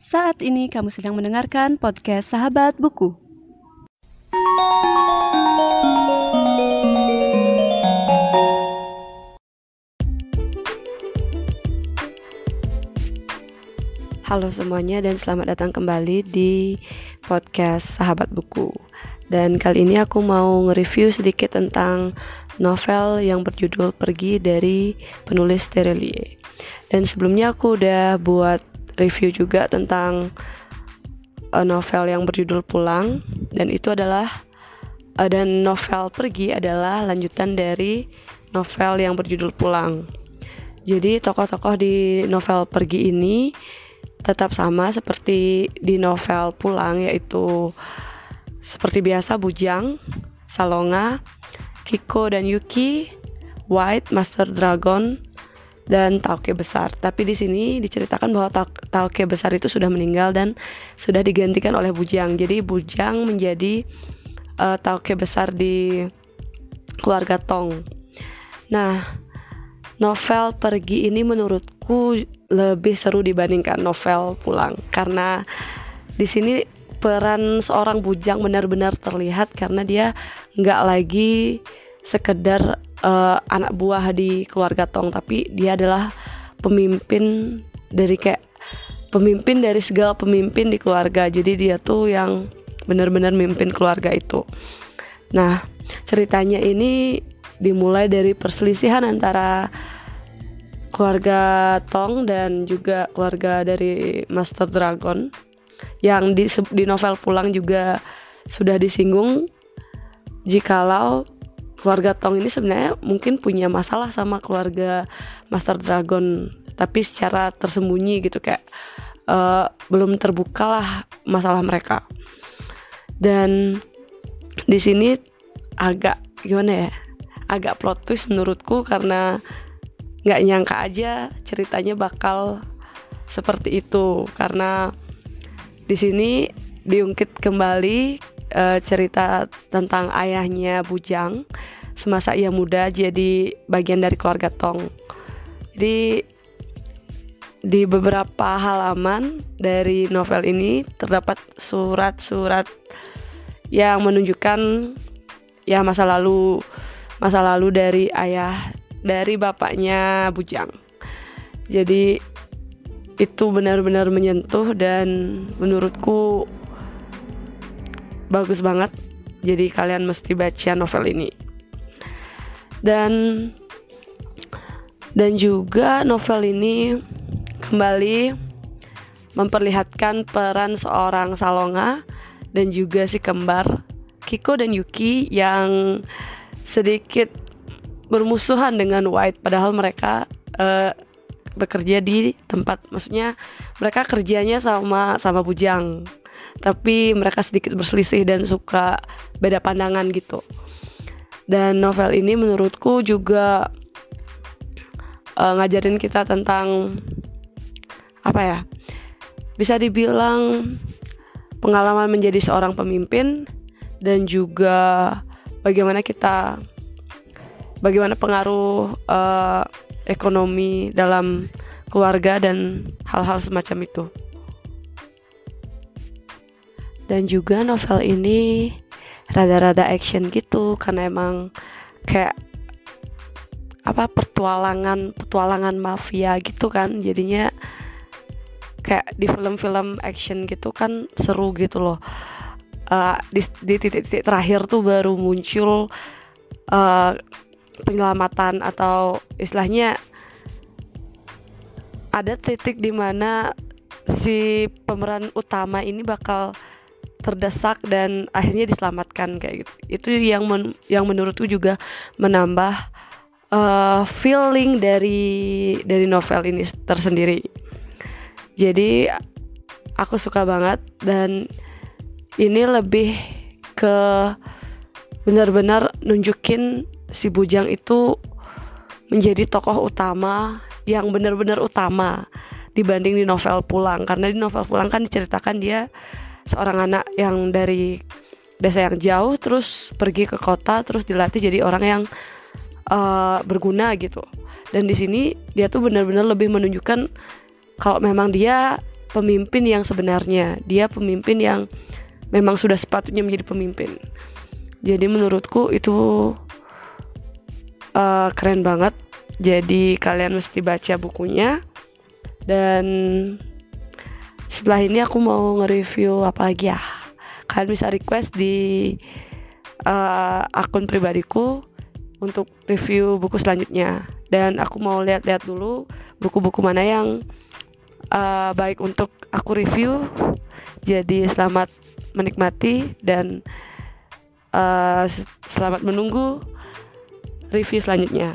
Saat ini kamu sedang mendengarkan podcast Sahabat Buku. Halo semuanya dan selamat datang kembali di podcast Sahabat Buku. Dan kali ini aku mau nge-review sedikit tentang novel yang berjudul Pergi dari penulis Terelie. Dan sebelumnya aku udah buat review juga tentang uh, novel yang berjudul Pulang dan itu adalah uh, dan novel Pergi adalah lanjutan dari novel yang berjudul Pulang. Jadi tokoh-tokoh di novel Pergi ini tetap sama seperti di novel Pulang yaitu seperti biasa Bujang, Salonga, Kiko dan Yuki, White, Master Dragon, dan Tauke besar. Tapi di sini diceritakan bahwa Tauke besar itu sudah meninggal dan sudah digantikan oleh Bujang. Jadi Bujang menjadi uh, Tauke besar di keluarga Tong. Nah, novel Pergi ini menurutku lebih seru dibandingkan novel Pulang karena di sini peran seorang Bujang benar-benar terlihat karena dia nggak lagi sekedar uh, anak buah di keluarga Tong tapi dia adalah pemimpin dari kayak pemimpin dari segala pemimpin di keluarga. Jadi dia tuh yang benar-benar mimpin keluarga itu. Nah ceritanya ini dimulai dari perselisihan antara keluarga Tong dan juga keluarga dari Master Dragon yang di, di novel pulang juga sudah disinggung jikalau keluarga Tong ini sebenarnya mungkin punya masalah sama keluarga Master Dragon tapi secara tersembunyi gitu kayak uh, belum terbuka lah masalah mereka. Dan di sini agak gimana ya agak plot twist menurutku karena nggak nyangka aja ceritanya bakal seperti itu. Karena di sini diungkit kembali uh, cerita tentang ayahnya Bujang semasa ia muda jadi bagian dari keluarga Tong. Jadi di beberapa halaman dari novel ini terdapat surat-surat yang menunjukkan ya masa lalu masa lalu dari ayah dari bapaknya Bujang. Jadi itu benar-benar menyentuh dan menurutku bagus banget. Jadi kalian mesti baca novel ini. Dan dan juga novel ini kembali memperlihatkan peran seorang Salonga dan juga si kembar Kiko dan Yuki yang sedikit bermusuhan dengan White. Padahal mereka uh, bekerja di tempat maksudnya mereka kerjanya sama sama Bujang tapi mereka sedikit berselisih dan suka beda pandangan gitu. Dan novel ini menurutku juga uh, ngajarin kita tentang apa ya bisa dibilang pengalaman menjadi seorang pemimpin dan juga bagaimana kita bagaimana pengaruh uh, ekonomi dalam keluarga dan hal-hal semacam itu dan juga novel ini rada-rada action gitu karena emang kayak apa petualangan petualangan mafia gitu kan. Jadinya kayak di film-film action gitu kan seru gitu loh. Uh, di titik-titik terakhir tuh baru muncul uh, penyelamatan atau istilahnya ada titik di mana si pemeran utama ini bakal terdesak dan akhirnya diselamatkan kayak gitu. Itu yang men yang menurutku juga menambah uh, feeling dari dari novel ini tersendiri. Jadi aku suka banget dan ini lebih ke benar-benar nunjukin si Bujang itu menjadi tokoh utama yang benar-benar utama dibanding di novel Pulang karena di novel Pulang kan diceritakan dia seorang anak yang dari desa yang jauh terus pergi ke kota terus dilatih jadi orang yang uh, berguna gitu. Dan di sini dia tuh benar-benar lebih menunjukkan kalau memang dia pemimpin yang sebenarnya. Dia pemimpin yang memang sudah sepatutnya menjadi pemimpin. Jadi menurutku itu uh, keren banget. Jadi kalian mesti baca bukunya. Dan setelah ini aku mau nge-review apa lagi ya? Kalian bisa request di uh, akun pribadiku untuk review buku selanjutnya. Dan aku mau lihat-lihat dulu buku-buku mana yang uh, baik untuk aku review. Jadi selamat menikmati dan uh, selamat menunggu review selanjutnya